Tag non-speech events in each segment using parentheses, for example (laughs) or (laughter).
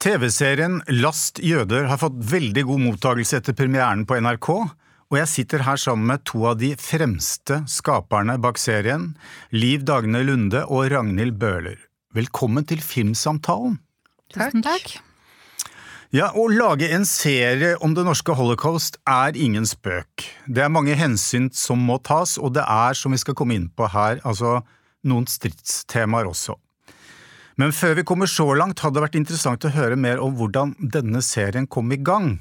TV-serien Last jøder har fått veldig god mottagelse etter premieren på NRK, og jeg sitter her sammen med to av de fremste skaperne bak serien, Liv Dagne Lunde og Ragnhild Bøhler. Velkommen til Filmsamtalen. Tusen takk. Ja, Å lage en serie om det norske holocaust er ingen spøk. Det er mange hensyn som må tas, og det er, som vi skal komme inn på her, altså noen stridstemaer også. Men før vi kommer så langt, hadde det vært interessant å høre mer om hvordan denne serien kom i gang.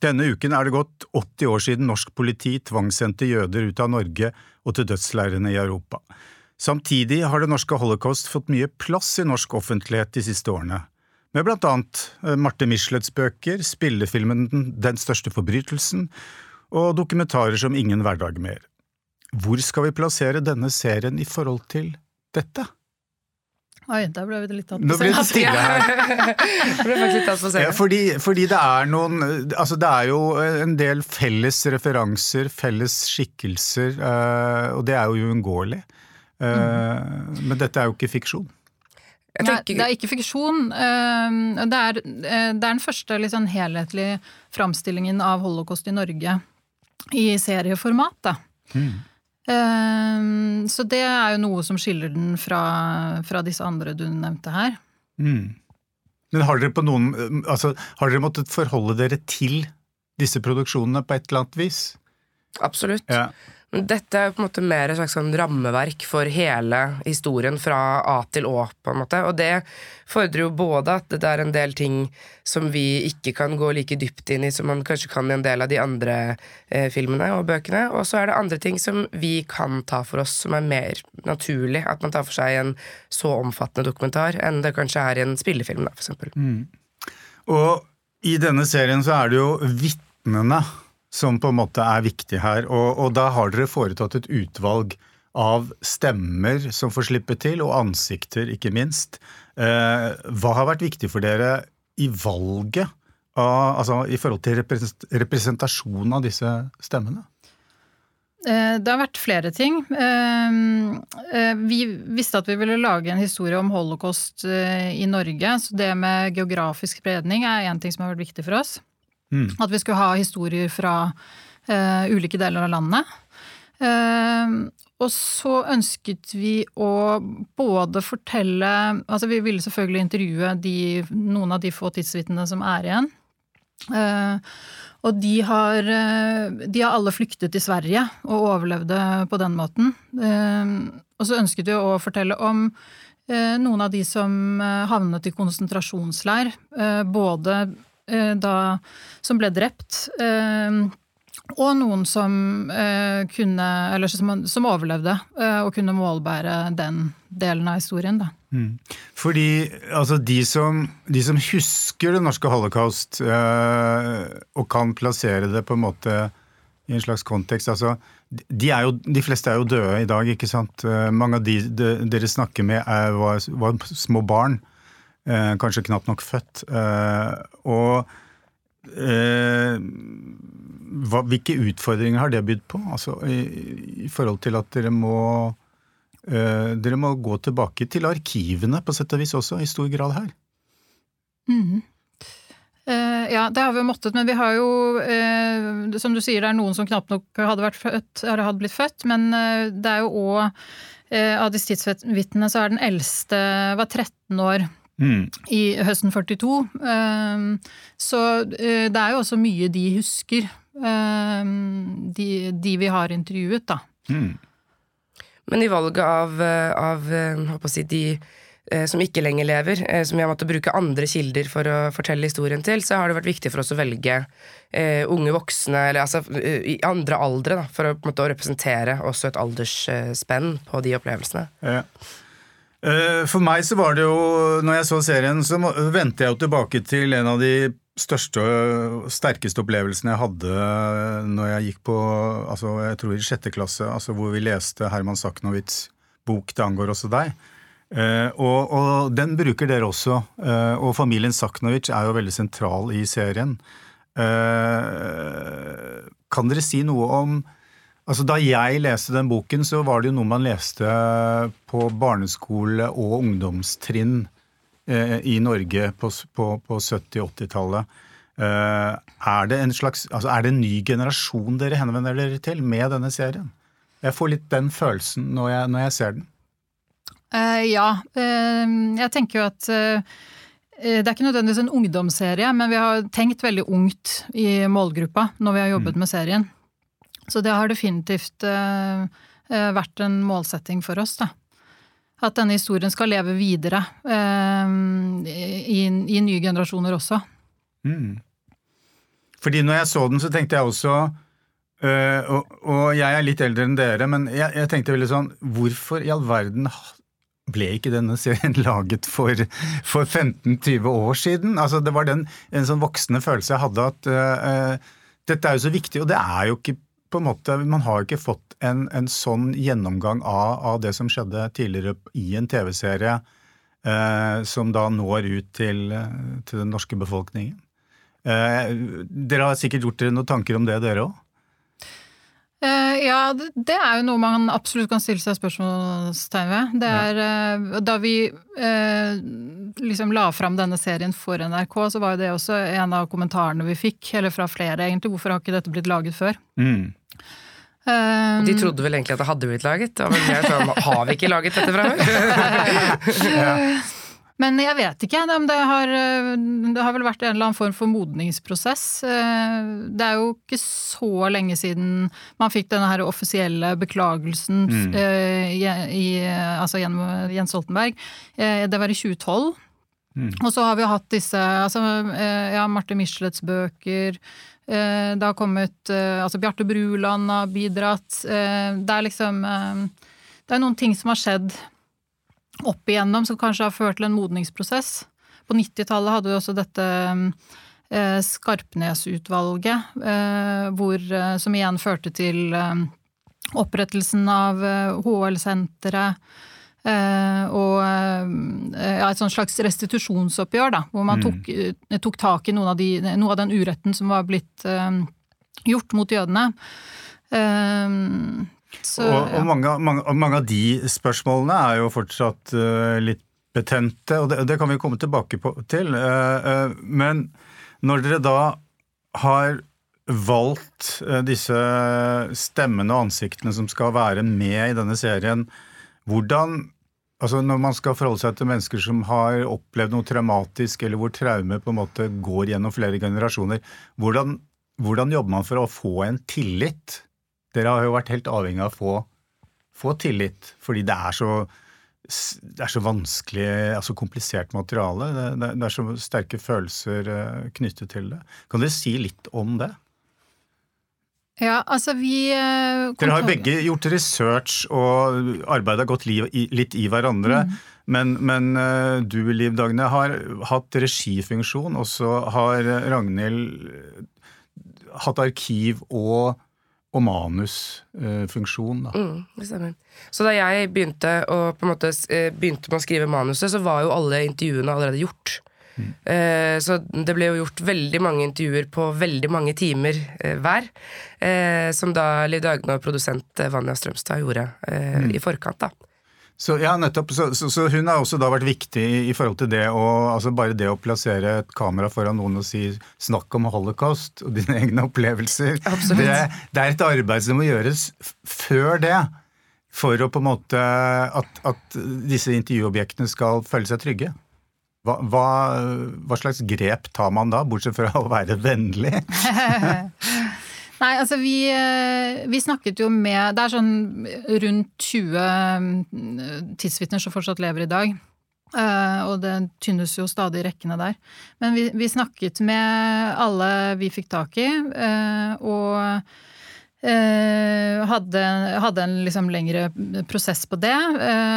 Denne uken er det gått 80 år siden norsk politi tvangssendte jøder ut av Norge og til dødsleirene i Europa. Samtidig har det norske holocaust fått mye plass i norsk offentlighet de siste årene, med blant annet eh, Marte Michelets bøker, spillefilmen Den største forbrytelsen og dokumentarer som Ingen hverdag mer. Hvor skal vi plassere denne serien i forhold til dette? Oi, da ble vi litt tatt Nå på ble det senga. stille her. (laughs) Ble faktisk litt tatt på Ja, fordi, fordi det er noen Altså det er jo en del felles referanser, felles skikkelser, eh, og det er jo uunngåelig. Eh, Men dette er jo ikke fiksjon. Jeg Nei, det er ikke fiksjon. eh, Det er, det er den første sånn helhetlige framstillingen av holocaust i Norge i serieformat. Da. Eh, Så det er jo noe som skiller den fra, fra disse andre du nevnte her. Mm. Men har dere på noen Altså, har dere måttet forholde dere til disse produksjonene på et eller annet vis? absolutt. Ja. Dette er på en måte mer et slags sånn rammeverk for hele historien fra A til Å. på en måte. Og det fordrer jo både at det er en del ting som vi ikke kan gå like dypt inn i som man kanskje kan i en del av de andre eh, filmene og bøkene. Og så er det andre ting som vi kan ta for oss, som er mer naturlig. At man tar for seg en så omfattende dokumentar enn det kanskje er i en spillefilm, da, for eksempel. Og i denne serien så er det jo vitnene som på en måte er viktig her, og, og da har dere foretatt et utvalg av stemmer som får slippe til, og ansikter, ikke minst. Eh, hva har vært viktig for dere i valget, av, altså i forhold til representasjonen av disse stemmene? Eh, Det har vært flere ting. Eh, eh, Vi visste at vi ville lage en historie om holocaust i Norge. Så det med geografisk spredning er én ting som har vært viktig for oss. Mm. At vi skulle ha historier fra uh, ulike deler av landet. Uh, og så ønsket vi å både fortelle Altså vi ville selvfølgelig intervjue de, noen av de få tidsvitnene som er igjen. Uh, og de har, de har alle flyktet til Sverige og overlevde på den måten. Uh, Og så ønsket vi å fortelle om uh, noen av de som havnet i konsentrasjonsleir. Både da som ble drept, eh, og noen som eh, kunne som, som overlevde eh, og kunne målbære den delen av historien, da. Mm. Fordi altså, de, som, de som husker det norske holocaust, eh, og kan plassere det på en måte i en slags kontekst altså, de, jo, de fleste er jo døde i dag, ikke sant? Eh, mange av de, de dere snakker med, er, var, var små barn. Eh, kanskje knapt nok født. Eh, og eh, hva, hvilke utfordringer har det bydd på? Altså, i, I forhold til at dere må dere må gå tilbake til arkivene på sett og vis også, i stor grad her. Mm. Eh, ja, det har vi jo måttet, men vi har jo, som du sier, det er noen som knapt nok hadde, født, hadde blitt født, men det er jo òg Av disse tidsvitnene så er den eldste var 13 år Mm. i høsten 42. Eh, Så eh, det er jo også mye de husker, eh, de, de vi har intervjuet, da. Mm. Men i valget av, eh, av eh, håper å si, de eh, som ikke lenger lever, som vi har måttet bruke andre kilder for å fortelle historien til, så har det vært viktig for oss å velge eh, unge voksne, eller altså eh, i andre aldre, da, for å, på en måte, å representere også et aldersspenn på de opplevelsene. Ja. Eh, For meg så var det jo, når jeg så serien, så vendte jeg jo tilbake til en av de største og sterkeste opplevelsene jeg hadde når jeg gikk på, altså jeg tror i sjette klasse, altså hvor vi leste Herman Saknowitz' bok 'Det angår også deg'. Uh, og, og den bruker dere også, Uh, og familien Saknowitz er jo veldig sentral i serien. Uh, kan dere si noe om Altså Da jeg leste den boken, så var det jo noe man leste på barneskole og ungdomstrinn eh, i Norge på, på, på 70-80-tallet. Eh, er det en altså er det en ny generasjon dere henvender dere til med denne serien? Jeg får litt den følelsen når jeg, når jeg ser den. Eh, ja. Eh, jeg tenker jo at eh, det er ikke nødvendigvis en ungdomsserie, men vi har tenkt veldig ungt i målgruppa når vi har jobbet med serien. Så det har definitivt eh, eh, vært en målsetting for oss, da. At denne historien skal leve videre eh, i, i nye generasjoner også. Mm. Fordi når jeg så den, så tenkte jeg også øh, og, og, jeg er litt eldre enn dere, men jeg, jeg tenkte veldig sånn Hvorfor i all verden ble ikke denne serien (laughs) laget for, for 15-20 år siden? Altså, det var den, en sånn voksende følelse jeg hadde at øh, dette er jo så viktig, og det er jo ikke på en måte Man har ikke fått en, en sånn gjennomgang av, av, det som skjedde tidligere i en TV-serie, eh, som da når ut til, til den norske befolkningen. Eh, dere har sikkert gjort dere noen tanker om det, dere òg? Eh, ja, det er jo noe man absolutt kan stille seg spørsmålstegn ved. Det er, ja. Da vi eh, liksom la fram denne serien for NRK, så var jo det også en av kommentarene vi fikk, eller fra flere egentlig. Hvorfor har ikke dette blitt laget før? Mm. Um, de trodde vel egentlig at det hadde blitt laget. Da var sånn, har vi ikke laget dette fra før? (laughs) ja. Men jeg vet ikke om det har Det har vel vært en eller annen form for modningsprosess. Eh, det er jo ikke så lenge siden man fikk denne her offisielle beklagelsen mm. Eh, i, altså gjennom Jens Stoltenberg. Eh, det var i 2012. Mm. Og så har vi hatt disse altså, ja, Marte Michelets bøker. Det har kommet Altså Bjarte Bruland har bidratt. Det er liksom Det er noen ting som har skjedd opp igjennom, som kanskje har ført til en modningsprosess. På 90-tallet hadde vi også dette eh, Skarpnes-utvalget, eh, eh, som igjen førte til eh, opprettelsen av HL-senteret. Og ja, et sånt slags restitusjonsoppgjør, da, hvor man mm. tok, uh, tok, tak i noe av, de, noe av, den uretten som var blitt gjort mot jødene. Så, og, og mange, mange, mange, av de spørsmålene er jo fortsatt uh, litt betente, og det, det, kan vi komme tilbake på, til. Uh, uh, men når dere da har valgt disse stemmene og ansiktene som skal være med i denne serien, hvordan Altså Når man skal forholde seg til mennesker som har opplevd noe traumatisk, eller hvor traume på en måte går gjennom flere generasjoner, hvordan, hvordan jobber man for å få en tillit dere har jo vært helt avhengig av å få, få tillit, fordi det er så det er så vanskelig, altså komplisert materiale. Det, det, det, er så sterke følelser uh, knyttet til det. Kan dere si litt om det? Ja, altså vi uh, Dere har begge gjort research og arbeidet godt liv, i, litt i hverandre. Mm. Men, men uh, du, Liv Dagne, har hatt regifunksjon, og så har Ragnhild hatt arkiv og og manusfunksjon. Eh, mm. Så da jeg begynte, å, måte, eh, begynte, med å skrive manuset, så var jo alle intervjuene allerede gjort. Mm. Eh, så det ble jo gjort veldig mange intervjuer på veldig mange timer eh, hver. som da Liv Dagne og produsent Vanja Strømstad gjorde mm. i forkant. da. Så, ja, nettopp. Så, så, så, hun har også da vært viktig i forhold til det å altså Bare det å plassere et kamera foran noen og si 'snakk om holocaust' og dine egne opplevelser. Det, det, er et arbeid som må gjøres før det. For å på en måte at, at disse intervjuobjektene skal føle seg trygge. Hva, hva, hva slags grep tar man da, bortsett fra å være vennlig? (laughs) Nei, altså vi, eh, vi, snakket jo med Det er sånn rundt 20 mm, tidsvitner som fortsatt lever i dag. Uh, og det tynnes jo stadig rekkene der. Men vi, vi, snakket med alle vi fikk tak i, uh, og hadde, hadde, en liksom lengre prosess på det.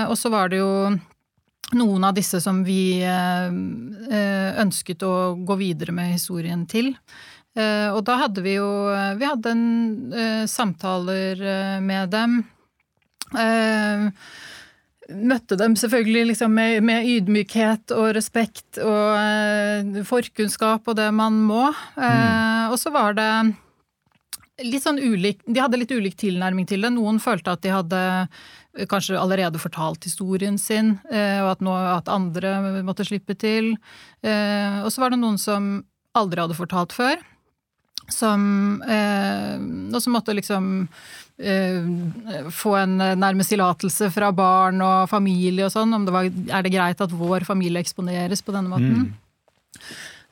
og så var det jo noen av disse som vi ønsket å gå videre med historien til. Eh, og da hadde vi jo Vi hadde en, uh, samtaler med dem. Møtte dem selvfølgelig liksom med, med, ydmykhet og respekt og forkunnskap og det man må. Mm. Og så var det litt sånn ulik, de hadde litt ulik tilnærming til det. Noen følte at de hadde kanskje allerede fortalt historien sin, og at, noe, at andre måtte slippe til. Og så var det noen som aldri hadde fortalt før. Som, og som måtte liksom få en nærmest tillatelse fra barn og familie og sånn. Om det var, er det greit at vår familie eksponeres på denne måten?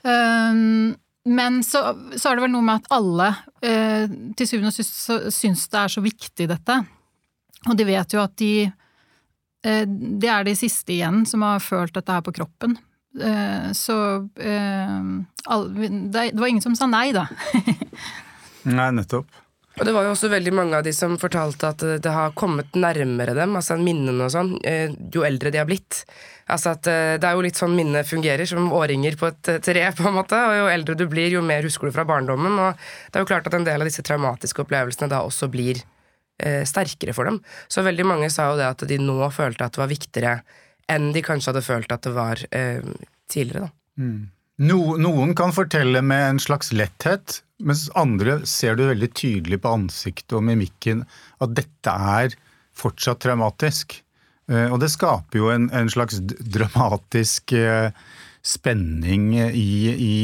Mm. Men så, så, er det vel noe med at alle eh, til syvende og sist syns det er så viktig, dette. Og de vet jo at de eh, Det er de siste igjen som har følt dette her på kroppen. Eh, så alle, det, var ingen som sa nei, da. (laughs) nei, nettopp. Og det var jo også veldig mange av de som fortalte at det har kommet nærmere dem, altså minnene og sånn, jo eldre de har blitt. Altså at Det er jo litt sånn minnet fungerer, som årringer på et tre, (laughs) på en måte. Og jo eldre du blir, jo mer husker du fra barndommen. Og det er jo klart at en del av disse traumatiske opplevelsene da også blir eh, sterkere for dem. Så veldig mange sa jo det at de nå følte at det var viktigere enn de kanskje hadde følt at det var eh, tidligere. Mm. No, noen kan fortelle med en slags letthet, mens andre ser du veldig tydelig på ansiktet og mimikken at dette er fortsatt traumatisk. Og det skaper jo en, en slags dramatisk spenning i, i,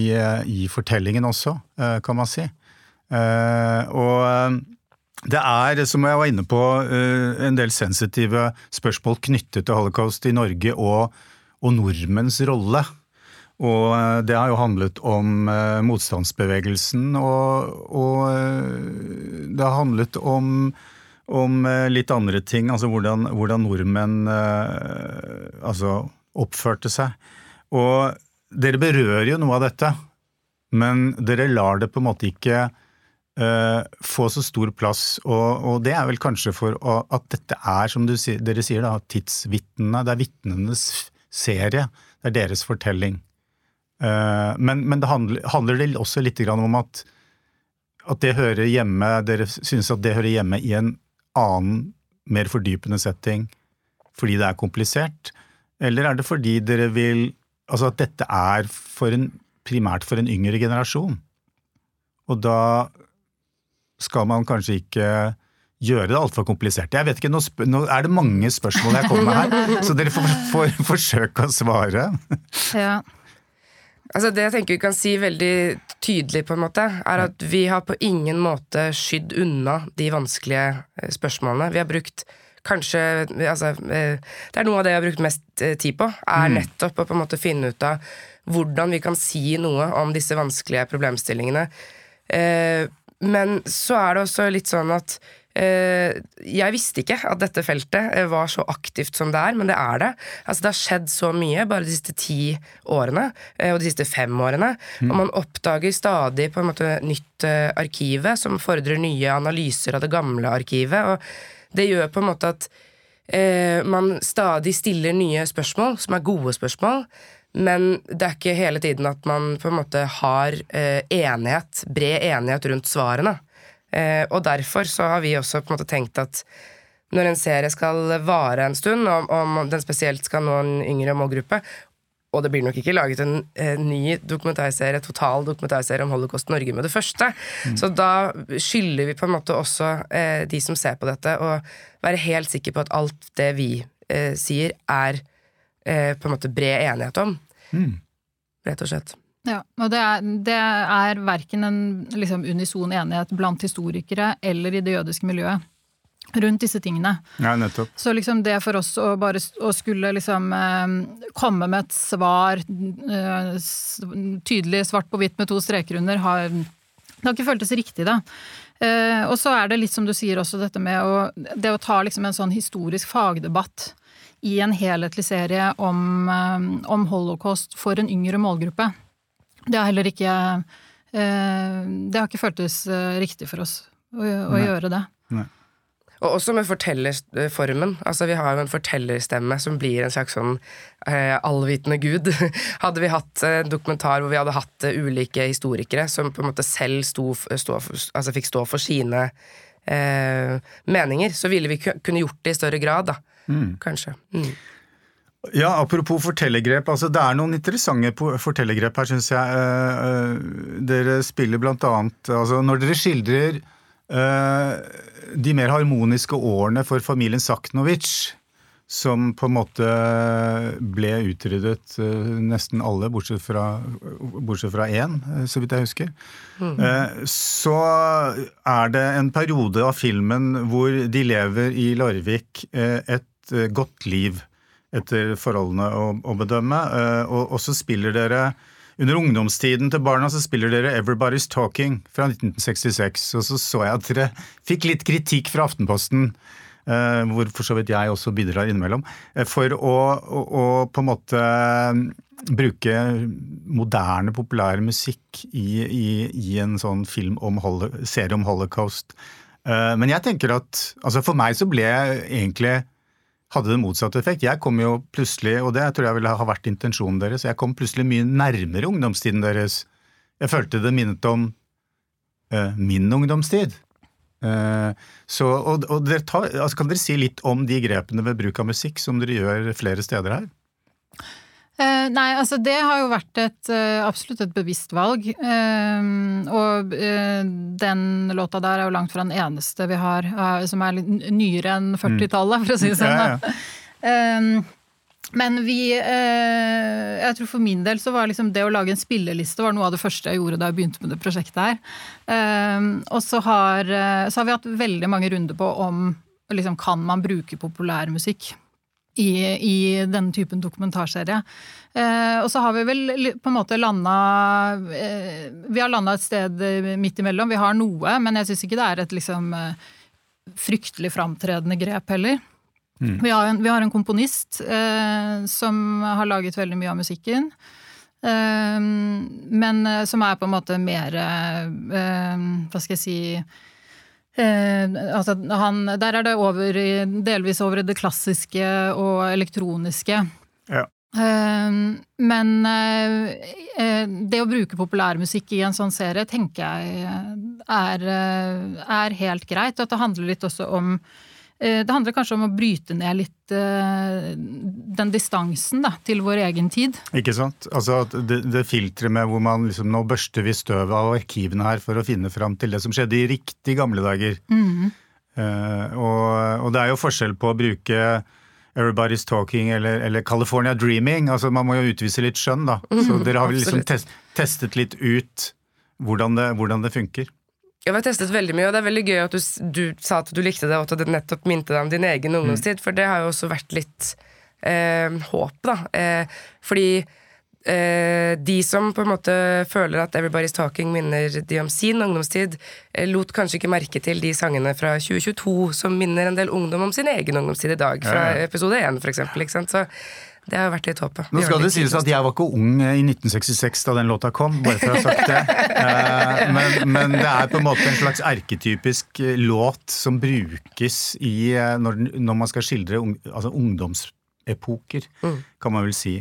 i, fortellingen også, kan man si. Og det er, som jeg var inne på, en del sensitive spørsmål knyttet til holocaust i Norge og, og nordmenns rolle. Og det har jo handlet om motstandsbevegelsen, og, og det har handlet om om litt andre ting, altså hvordan, hvordan nordmenn eh, altså oppførte seg. Og dere berører jo noe av dette, men dere lar det på en måte ikke eh, få så stor plass. Og, og, det er vel kanskje for å, at dette er, som du, dere sier, da, tidsvitnene. Det er vitnenes serie. Det er deres fortelling. Uh, men, men det handler, handler, det også litt om at, at det hører hjemme Dere synes at det hører hjemme i en annen, mer fordypende setting fordi det er komplisert? Eller er det fordi dere vil Altså at dette er for en, primært for en yngre generasjon? Og da skal man kanskje ikke gjøre det altfor komplisert. Jeg vet ikke, nå, nå, er det mange spørsmål jeg kommer med her, (laughs) så dere får, får forsøke å svare. Ja. Altså Det jeg tenker vi kan si veldig tydelig, på en måte, er at vi har på ingen måte skydd unna de vanskelige eh, spørsmålene. Vi har brukt kanskje altså, eh, Det er noe av det jeg har brukt mest eh, tid på. Er mm. nettopp å på en måte finne ut av hvordan vi kan si noe om disse vanskelige problemstillingene. Men så er det også litt sånn at Eh, jeg visste ikke at dette feltet eh, var så aktivt som det er, men det er det. Altså, det har skjedd så mye bare de siste ti årene, eh, og de siste fem årene. Mm. Og man oppdager stadig på en måte nytt arkivet, som fordrer nye analyser av det gamle arkivet. Og det gjør på en måte at man stadig stiller nye spørsmål, som er gode spørsmål. Men det er ikke hele tiden at man på en måte har eh, enighet, bred enighet rundt svarene. Eh, og derfor så har vi også på en måte tenkt at når en serie skal vare en stund, og om den spesielt skal nå en yngre målgruppe, og det blir nok ikke laget en, eh, ny dokumentarserie, total dokumentarserie om Holocaust Norge med det første. Mm. Så da skylder vi på en måte også eh, de som ser på dette, å være helt sikker på at alt det vi eh, sier, er eh, på en måte bred enighet om. Mm. Rett og slett. Ja, og det er, det er verken en liksom, unison enighet blant historikere eller i det jødiske miljøet rundt disse tingene. Ja, nettopp. Så liksom det for oss å bare å skulle liksom eh, komme med et svar eh, tydelig svart på hvitt med to streker under, har, det har ikke føltes riktig, da. Eh, og så er det litt som du sier også dette med å, det å ta liksom en sånn historisk fagdebatt i en helhetlig serie om, om holocaust for en yngre målgruppe. Det har heller ikke eh, Det har ikke føltes eh, riktig for oss å, å gjøre det. Nei. Og også med fortellerformen. Altså Vi har jo en fortellerstemme som blir en slags sånn eh, allvitende gud. (laughs) hadde vi hatt en dokumentar hvor vi hadde hatt ulike historikere som på en måte selv sto, stå, altså fikk stå for sine eh, meninger, så ville vi kunne gjort det i større grad, da. Mm. Kanskje. Mm. Ja, apropos fortellergrep. altså Det er noen interessante fortellergrep her, syns jeg. Eh, eh, dere spiller blant annet altså Når dere skildrer eh, de mer harmoniske årene for familien Saknovic, som på en måte ble utryddet nesten alle, bortsett fra, bortsett fra én, så vidt jeg husker. Eh, Så er det en periode av filmen hvor de lever i Larvik eh, eh, godt liv etter forholdene å, å bedømme. Eh, Og, og så spiller dere under ungdomstiden til barna så spiller dere Everybody's Talking fra 1966. Og så så jeg at dere fikk litt kritikk fra Aftenposten, eh, hvor for så vidt jeg også bidrar innimellom, for å, å, å på en måte bruke moderne, populær musikk i, i, i en sånn film om serie om holocaust. Men jeg tenker at altså for meg så ble jeg egentlig hadde det motsatt effekt. Jeg kom jo plutselig, og det tror jeg ville ha vært intensjonen deres, jeg kom plutselig mye nærmere ungdomstiden deres. Jeg følte det minnet om uh, min ungdomstid. Uh, så, og, og dere tar, altså Kan dere si litt om de grepene ved bruk av musikk som dere gjør flere steder her? Eh, nei, altså det har jo vært et, eh, absolutt et bevisst valg. Eh, og eh, den låta der er jo langt fra den eneste vi har eh, som er litt nyere enn 40-tallet, for å si det sånn. Ja, ja. Eh, men vi eh, Jeg tror for min del så var liksom det å lage en spilleliste var noe av det første jeg gjorde da jeg begynte med det prosjektet her. Og så har, så har vi hatt veldig mange runder på om liksom, kan man bruke populærmusikk i, i denne typen dokumentarserie. Eh, og så har vi vel på en måte landa eh, Vi har landa et sted eh, midt imellom. Vi har noe, men jeg syns ikke det er et liksom eh, fryktelig framtredende grep heller. Vi, har en, vi har en komponist eh, som har laget veldig mye av musikken. Eh, men eh, som er på en måte mer eh, Hva skal jeg si Eh, altså han, der er det over, i- delvis over i det klassiske og elektroniske. Ja. Eh, men eh, eh, det å bruke populærmusikk i en sånn serie tenker jeg er, er helt greit. Og at det handler litt også om Det handler kanskje om å bryte ned litt eh, den distansen da, til vår egen tid. Ikke sant? Altså det, det filteret med hvor man liksom Nå børster vi støvet av arkivene her for å finne fram til det som skjedde i riktig gamle dager. Eh, og, og det er jo forskjell på å bruke Everybody's Talking eller, eller California Dreaming. Altså Man må jo utvise litt skjønn, da. Så dere har vel liksom test, testet litt ut hvordan det, hvordan det funker. Ja, vi har testet veldig mye, og det er veldig gøy at du, du sa at du likte det, og at det nettopp minte deg om din egen ungdomstid, for det har jo også vært litt eh, håp, da. Eh, fordi eh, de som på en måte føler at Everybody's Talking minner de om sin ungdomstid, eh, lot kanskje ikke merke til de sangene fra 2022 som minner en del ungdom om sin egen ungdomstid i dag, fra episode 1 for eksempel, ikke sant? Så det har jo vært litt håpet. Nå skal det sies at jeg var ikke ung i 1966 da den låta kom, bare for å ha sagt det. (laughs) Eh, Men, men det er på en måte en slags erketypisk eh, låt som brukes i, eh, når, når man skal skildre altså ungdomsepoker, kan man vel si.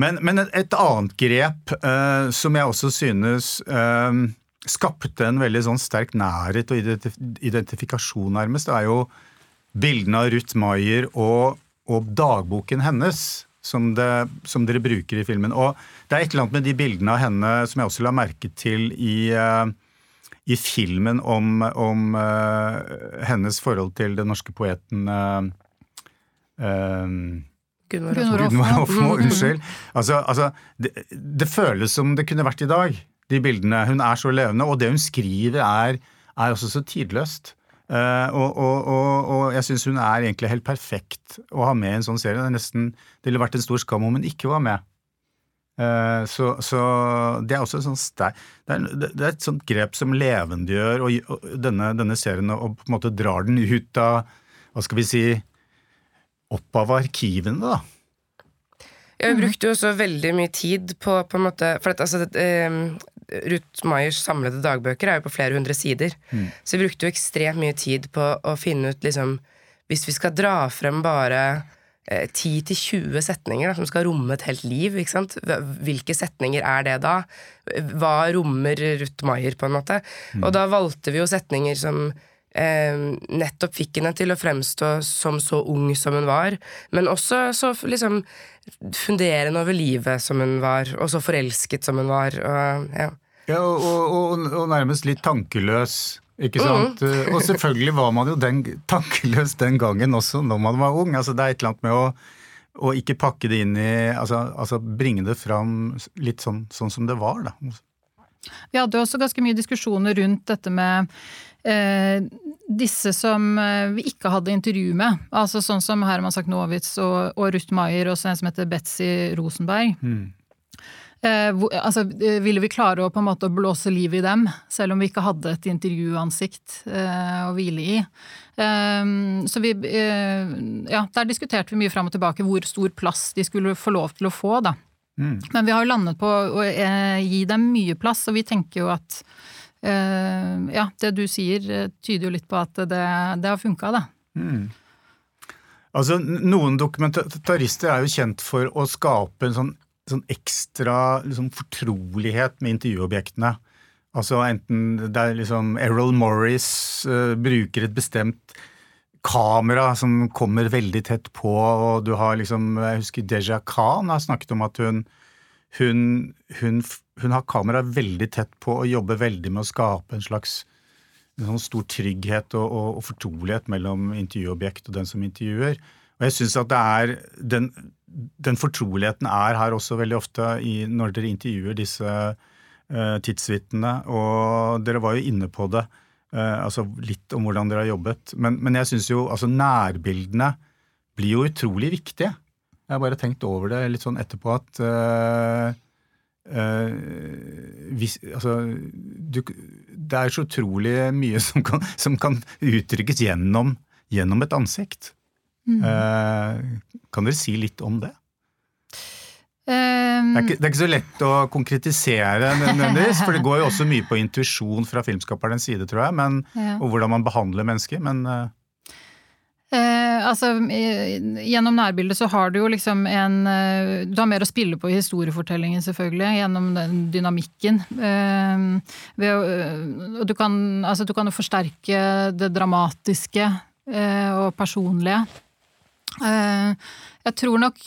Men, men et annet grep uh, som jeg også synes uh, skapte en veldig sånn sterk nærhet og identif identifikasjon, nærmest, det er jo bildene av Ruth Maier og, og dagboken hennes. Som, det, som dere bruker i filmen. Og det er et eller annet med de bildene av henne som jeg også la merke til i, eh, i filmen om, om uh, hennes forhold til den norske poeten uh, eh, Gunvor Hofmo. (laughs) Unnskyld. Altså, altså det, det føles som det kunne vært i dag, de bildene. Hun er så levende, og det hun skriver er, er også så tidløst. Eh, og, og, og, og jeg syns hun er egentlig helt perfekt å ha med i en sånn serie. Det, er nesten, det ville vært en stor skam om hun ikke var med. Eh, så, så det er også et sånt det, er, det er et sånt grep som levendegjør denne, denne serien og på en måte drar den ut av Hva skal vi si Opp av arkivene, da. Vi brukte jo også veldig mye tid på, på en måte For at, altså, det, eh, Ruth Meyers samlede dagbøker er jo på flere hundre sider. Så vi brukte jo ekstremt mye tid på å finne ut liksom Hvis vi skal dra frem bare eh, 10-20 setninger da, som skal romme et helt liv, ikke sant? Hvilke setninger er det da? Hva rommer Ruth Meyer, på en måte? Og da valgte vi jo setninger som eh, nettopp fikk henne til å fremstå som så ung som hun var, men også så liksom funderende over livet som hun var, og så forelsket som hun var. Og, ja. Ja, og, og, og, nærmest litt tankeløs. Ikke sant? Mm. Og selvfølgelig var man jo den, tankeløs den gangen også, når man var ung. Altså, det er et eller annet med å, å ikke pakke det inn i altså, altså bringe det fram litt sånn, sånn, som det var, da. Vi hadde også ganske mye diskusjoner rundt dette med eh, disse som eh, vi ikke hadde intervju med. Altså sånn som Herman Saknowitz og, og Ruth Maier og en som heter Betzy Rosenberg. Mm. Eh, altså, eh, ville vi klare å på en måte blåse liv i dem, selv om vi ikke hadde et intervjuansikt eh, å hvile i? Så vi Ja, der diskuterte vi mye fram og tilbake hvor stor plass de skulle få lov til å få, da. Mm. Men vi har jo landet på å gi dem mye plass, og vi tenker jo at Ja, det du sier tyder jo litt på at det, det har funka, da. Mm. Altså, Noen dokumentarister er jo kjent for å skape en sånn sånn ekstra liksom, fortrolighet med intervjuobjektene. Altså enten det er liksom Errol Morris uh, bruker et bestemt kamera som kommer veldig tett på, og du har liksom Jeg husker Deja Khan har snakket om at hun, hun, hun, hun har kamera veldig tett på og jobber veldig med å skape en slags en sånn stor trygghet og, og, og fortrolighet mellom intervjuobjekt og den som intervjuer. Og jeg synes at det er den, den, fortroligheten er her også veldig ofte i, når dere intervjuer disse uh, tidsvitnene. Og dere var jo inne på det, uh, altså litt om hvordan dere har jobbet. Men, men jeg syns jo altså nærbildene blir jo utrolig viktige. Jeg har bare tenkt over det litt sånn etterpå at uh, hvis, altså, du, det er så utrolig mye som kan, som kan uttrykkes gjennom, gjennom et ansikt. Mm. Eh, kan dere si litt om det? Um, det, er ikke, det, er ikke, så lett å konkretisere nødvendigvis, for det går jo også mye på intuisjon fra filmskaperens side, tror jeg, men, ja. og hvordan man behandler mennesker. men... Uh, Eh, altså, gjennom nærbildet så har du jo liksom en Du har mer å spille på i historiefortellingen, selvfølgelig, gjennom den dynamikken. Eh, ved, du kan, altså, du kan jo forsterke det dramatiske eh, og personlige Eh, jeg tror nok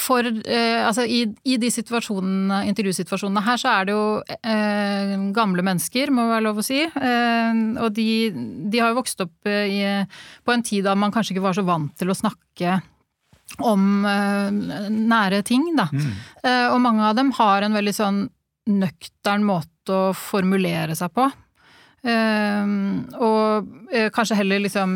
for eh, Altså, i, i de intervjusituasjonene her, så er det jo eh, gamle mennesker, må være lov å si. Eh, og de, de, har jo vokst opp eh, i, på en tid da man kanskje ikke var så vant til å snakke om eh, nære ting, da. Mm. og mange av dem har en veldig sånn nøktern måte å formulere seg på. og kanskje heller liksom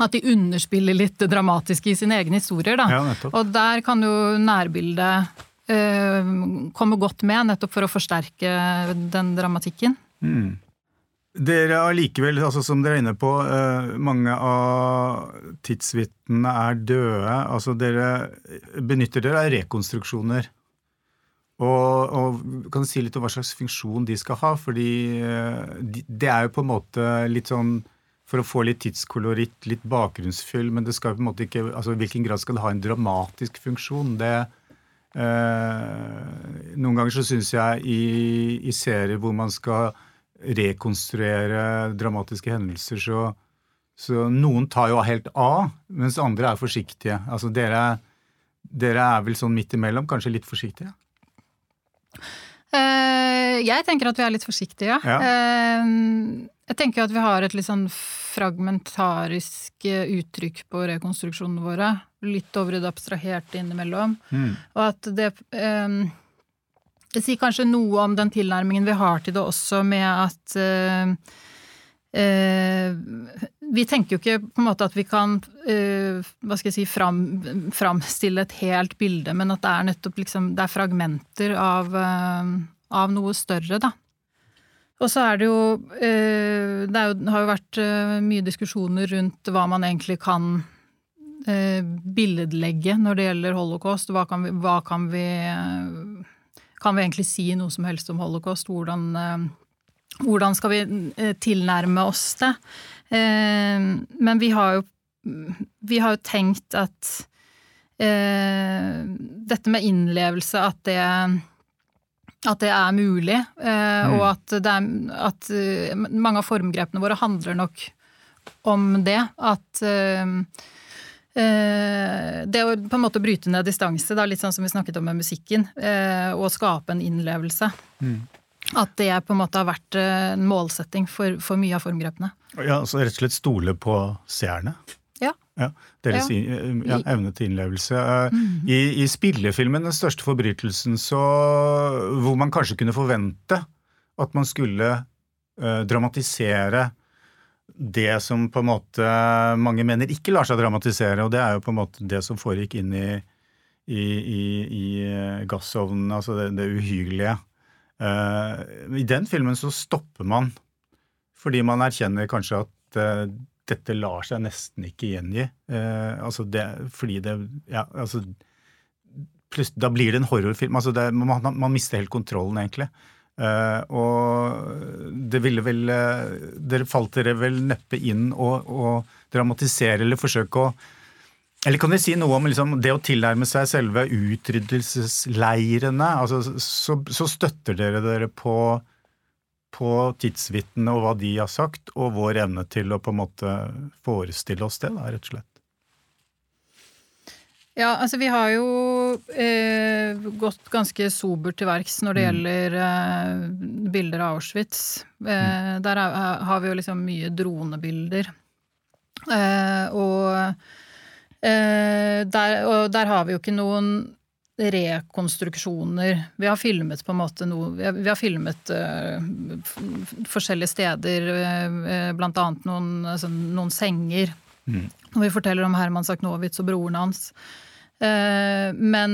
at de underspiller litt det dramatiske i sine egne historier. Da. Ja, og der kan jo nærbildet eh, komme godt med, nettopp for å forsterke den dramatikken. Mm. Dere allikevel, altså som dere er inne på, eh, mange av tidsvitnene er døde. Altså dere benytter dere av rekonstruksjoner. Og, og, kan du si litt om hva slags funksjon de skal ha? Fordi de, det er jo på en måte litt sånn for å få litt tidskoloritt, litt bakgrunnsfyll, men det skal på en måte ikke altså I hvilken grad skal det ha en dramatisk funksjon? Det eh, Noen ganger så syns jeg i, i, serier hvor man skal rekonstruere dramatiske hendelser, så, så noen tar jo helt av, mens andre er forsiktige. Altså dere, dere er vel sånn midt imellom, kanskje litt forsiktige? Uh, jeg tenker at vi er litt forsiktige, ja. Uh, jeg tenker at vi har et litt sånn fragmentarisk eh, uttrykk på rekonstruksjonene våre. Litt over i det abstraherte innimellom. Mm. Og at det eh, Det sier kanskje noe om den tilnærmingen vi har til det også, med at eh, eh, vi tenker jo ikke på en måte at vi kan eh, hva skal jeg si, fram, framstille et helt bilde, men at det er nettopp liksom, det er fragmenter av, eh, av noe større, da. Og så er det jo eh, Det jo, har jo vært eh, mye diskusjoner rundt hva man egentlig kan eh, billedlegge når det gjelder holocaust. Hva kan vi, hva kan vi Kan vi egentlig si noe som helst om holocaust? Hvordan, hvordan skal vi tilnærme oss det? Men vi har jo, vi har jo tenkt at dette med innlevelse, at det at det er mulig, eh, mm. og at, er, at, eh, mange av formgrepene våre handler nok om det. At, eh, Det å på en måte bryte ned distanse, da, litt sånn som vi snakket om med musikken, og skape en innlevelse. At det på en måte har vært en målsetting for, for mye av formgrepene. Ja, altså Rett og slett stole på seerne. Ja. Deres Ja. i- ja, evne til innlevelse. Mm. I, I spillefilmen, den største forbrytelsen, så hvor man kanskje kunne forvente at man skulle uh, dramatisere det som på en måte mange mener ikke lar seg dramatisere, og det er jo på en måte det som foregikk inn i, i, i, i eh, gassovnen, altså det, det uhyggelige. Uh, I den filmen så stopper man fordi man erkjenner kanskje at eh, dette lar seg nesten ikke gjengi. Eh, altså det, fordi det Ja, altså Da blir det en horrorfilm. Altså det, man, man mister helt kontrollen, egentlig. Eh, og det ville vel eh, Dere falt dere vel neppe inn å dramatisere eller forsøke å eller kan dere si noe om liksom, det å tilnærme seg selve utryddelsesleirene? Altså, så, så støtter dere dere på, på tidsvitnene og hva de har sagt, og vår evne til å på en måte forestille oss det, da, rett og slett. Ja, altså vi har jo eh, gått ganske sobert til verks når det gjelder eh, bilder av Auschwitz. Eh, Der er, har vi jo liksom mye dronebilder. Eh, og, eh, der, og der har vi jo ikke noen rekonstruksjoner. Vi har filmet på en måte noe Vi har, filmet uh, forskjellige steder, uh, blant annet noen, altså, noen senger. og vi forteller om Herman Saknowitz og broren hans. Men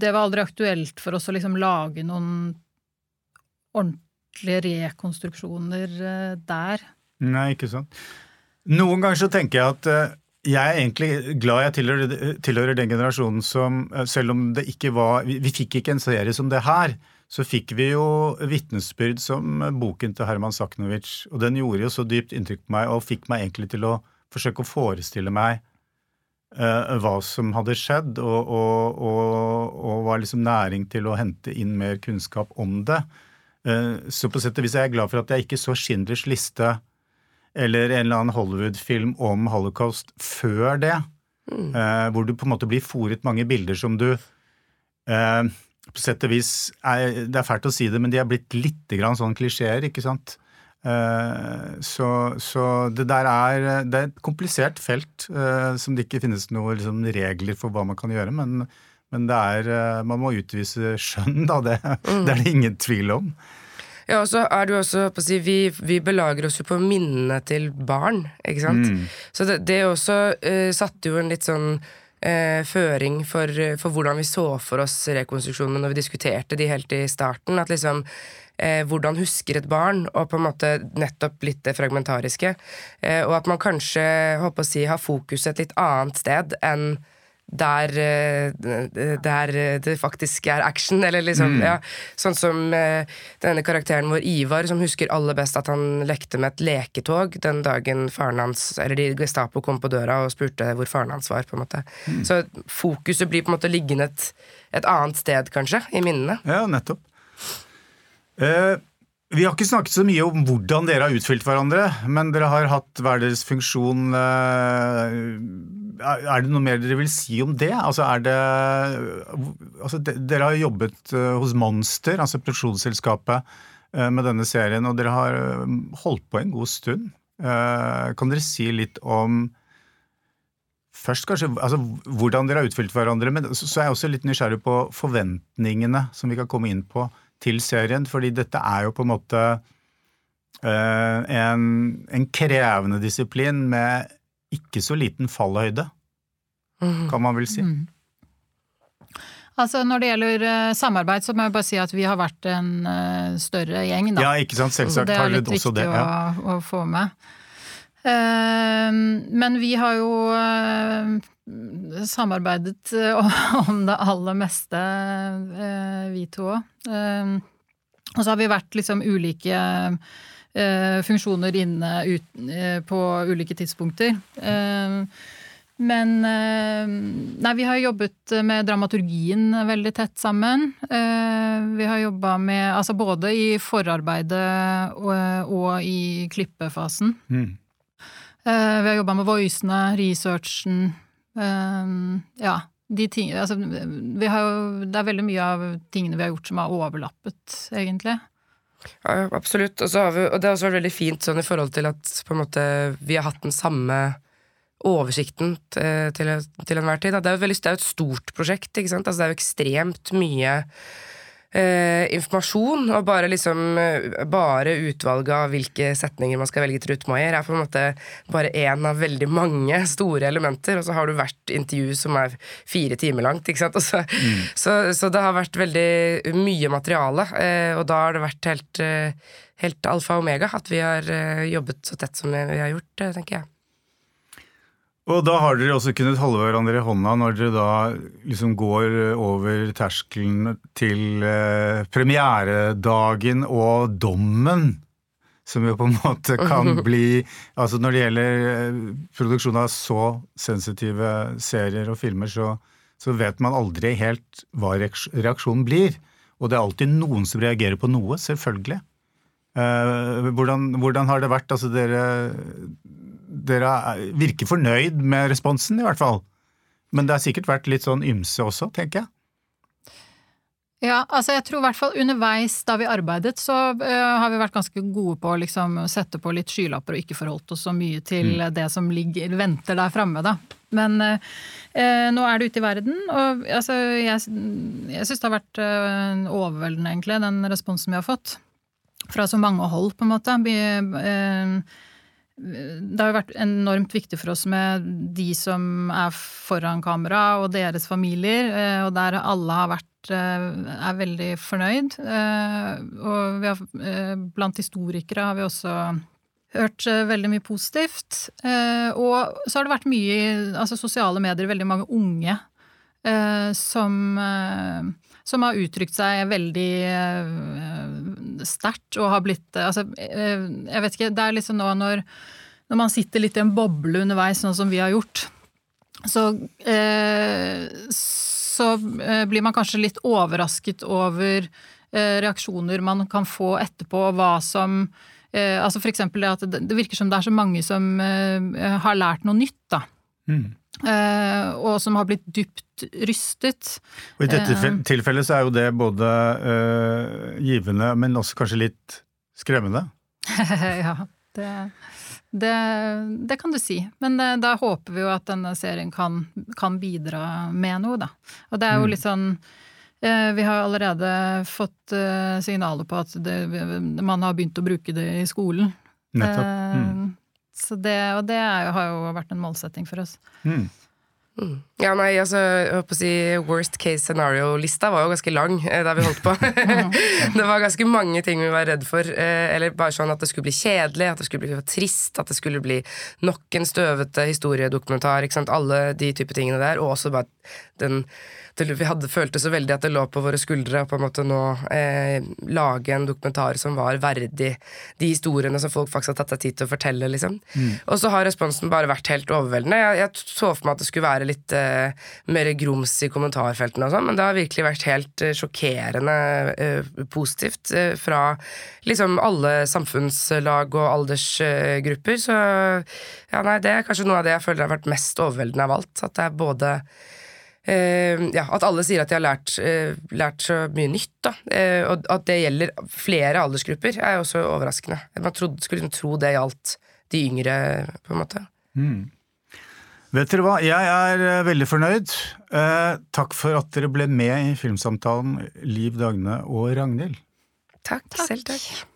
det var aldri aktuelt for oss å liksom lage noen ordentlige rekonstruksjoner der. Nei, ikke sant. Noen ganger så tenker jeg at jeg er egentlig glad jeg tilhører, tilhører den generasjonen som, eh, selv om det ikke var vi, vi fikk ikke en serie som det her, så fikk vi jo vitnesbyrd som eh, boken til Herman Saknovic. Og den gjorde jo så dypt inntrykk på meg, og fikk meg egentlig til å forsøke å forestille meg uh, hva som hadde skjedd, og, og, og, og var liksom næring til å hente inn mer kunnskap om det. Uh, så på sett og vis er jeg glad for at jeg ikke så Schindlers liste eller en eller annen Hollywood-film om holocaust før det. Eh, hvor du på en måte blir fòret mange bilder som du eh, På sett og vis er, Det er fælt å si det, men de er blitt litt grann sånn klisjeer, ikke sant? Eh, så, så det der er Det er et komplisert felt eh, som det ikke finnes noen liksom, regler for hva man kan gjøre, men, men det er eh, Man må utvise skjønn, da. Det, (laughs) det er det ingen tvil om. Ja, og så er det jo også på å si, vi, vi belager oss jo på minnene til barn, ikke sant? Så det, det også uh, satte jo en litt sånn uh, føring for, uh, for hvordan vi så for oss rekonstruksjonene når vi diskuterte de helt i starten. At liksom hvordan husker et barn, og på en måte nettopp litt det fragmentariske. Og at man kanskje håper å si, har fokus et litt annet sted enn der, eh, der det faktisk er action, eller liksom ja, Sånn som eh, denne karakteren vår Ivar, som husker aller best at han lekte med et leketog den dagen faren hans Eller de Gestapo kom på døra og spurte hvor faren hans var, på en måte. Så fokuset blir på en måte liggende et, et annet sted, kanskje, i minnene. Ja, nettopp. Eh, vi har ikke snakket så mye om hvordan dere har utfylt hverandre, men dere har hatt hver deres funksjon. Eh, er det noe mer dere vil si om det? Altså, det altså, Dere har jobbet eh, hos Monster, altså produksjonsselskapet, eh, med denne serien, og dere har holdt på en god stund. Kan dere si litt om Først kanskje altså, hvordan dere har utfylt hverandre, men så er jeg også litt nysgjerrig på forventningene som vi kan komme inn på til serien, fordi dette er jo på en måte eh, en, en krevende disiplin med ikke så liten fallhøyde, kan man vel si. Altså Når det gjelder eh, samarbeid, så må jeg bare si at vi har vært en eh, større gjeng. da. Ja, ikke sant? Selvsagt det er litt viktig det. Ja. å, å få med. Men vi har jo samarbeidet eh, (laughs) om det aller meste, eh, vi to òg. og så har vi vært liksom ulike eh, funksjoner inne ut, eh, på ulike tidspunkter. Eh, men eh, Nei, vi har jobbet med dramaturgien veldig tett sammen. Eh, Vi har jobba med Altså både i forarbeidet og, og i klippefasen. Mm. Eh, vi har jobba med voicene, researchen. Eh, ja, de ting, altså, vi har jo, det er veldig mye av tingene vi har gjort som har overlappet, egentlig. Ja, absolutt. Og, vi, og det har også vært veldig fint sånn i forhold til at måte, vi har hatt den samme oversikten til, til, til enhver tid. Det er veldig, det er et stort prosjekt. Altså, det er jo ekstremt mye eh, informasjon, og bare liksom eh, Bare utvalget av hvilke setninger man skal velge til Ruth Maier, er på en måte bare én av veldig mange store elementer. Og så har du hvert intervju som er fire timer langt. ikke sant? Så, så, så det har vært veldig mye materiale, eh, og da har det vært helt, eh, helt alfa og omega at vi har eh, jobbet så tett som vi har gjort, tenker jeg. Og da har dere også kunnet holde hverandre i hånda når dere da liksom går over terskelen til eh, premieredagen og dommen. Som jo på en måte kan (laughs) bli Altså når det gjelder eh, produksjon av så sensitive serier og filmer, så, så vet man aldri helt hva reaksjonen blir. Og det er alltid noen som reagerer på noe, selvfølgelig. Eh, hvordan, hvordan har det vært? Altså dere dere er- virker fornøyd med responsen, i hvert fall. Men det har sikkert vært litt sånn ymse også, tenker jeg. Ja, altså jeg tror i hvert fall underveis da vi arbeidet, så uh, har vi vært ganske gode på å liksom sette på litt skylapper og ikke forholdt oss så mye til det som ligger, venter der framme, da. Men uh, uh, nå er det ute i verden, og altså jeg, jeg syns det har vært øh, overveldende, egentlig, den responsen vi har fått. Fra så mange hold, på en måte. Vi, det har jo vært enormt viktig for oss med de som er foran kamera, og deres familier, eh, og der alle har vært eh, er veldig fornøyd. Eh, Og har, blant historikere har vi også hørt veldig mye positivt. Og så har det vært mye altså sosiale medier, veldig mange unge som, som har uttrykt seg veldig sterkt og har blitt eh, Altså, eh, jeg vet ikke, det er liksom nå når, når man sitter litt i en boble underveis, sånn som vi har gjort, så, eh, så eh, blir man kanskje litt overrasket over eh, reaksjoner man kan få etterpå, og hva som eh, Altså for eksempel det at det, virker som det er så mange som har lært noe nytt, da. Eh, og som har blitt dypt rystet. Og I dette Eh. tilfellet så er jo det både øh, givende, men også kanskje litt skremmende. (laughs) ja, det, det, det kan du si. Men eh, da håper vi jo at denne serien kan, kan bidra med noe, da. Og det er jo litt sånn eh, vi har allerede fått eh, signaler på at det, man har begynt å bruke det i skolen. Nettopp. Eh, Mm. Så det, og det er, jo- har jo vært en målsetting for oss. Mm. Mm. Ja, nei, altså, jeg håper å si Worst case scenario-lista var jo ganske lang eh, da vi holdt på. (laughs) det var ganske mange ting vi var redd for. Eh, eller bare sånn at det skulle bli kjedelig, at det skulle bli trist, at det skulle bli nok en støvete historiedokumentar. Ikke sant? Alle de type tingene der. Og også bare den det, Vi hadde følte så veldig at det lå på våre skuldre å på en måte nå eh, lage en dokumentar som var verdig de historiene som folk faktisk har tatt seg tid til å fortelle. liksom. Og så har responsen bare vært helt overveldende. Jeg, jeg så for meg at det skulle være litt eh, mer grums i kommentarfeltene, og sånn, men det har virkelig vært helt eh, sjokkerende eh, positivt eh, fra liksom alle samfunnslag og aldersgrupper. Så ja, nei, det er kanskje noe av det jeg føler har vært mest overveldende av alt. At det er både Eh, ja, at alle sier at de har lært, uh, lært så mye nytt. Da. Uh, og at det gjelder flere aldersgrupper, er jo også overraskende. Man trodde, skulle liksom tro det gjaldt de yngre, på en måte. Vet dere hva, jeg er veldig fornøyd. Eh, takk for at dere ble med i filmsamtalen, Liv Dagne og Ragnhild. Takk, selv takk.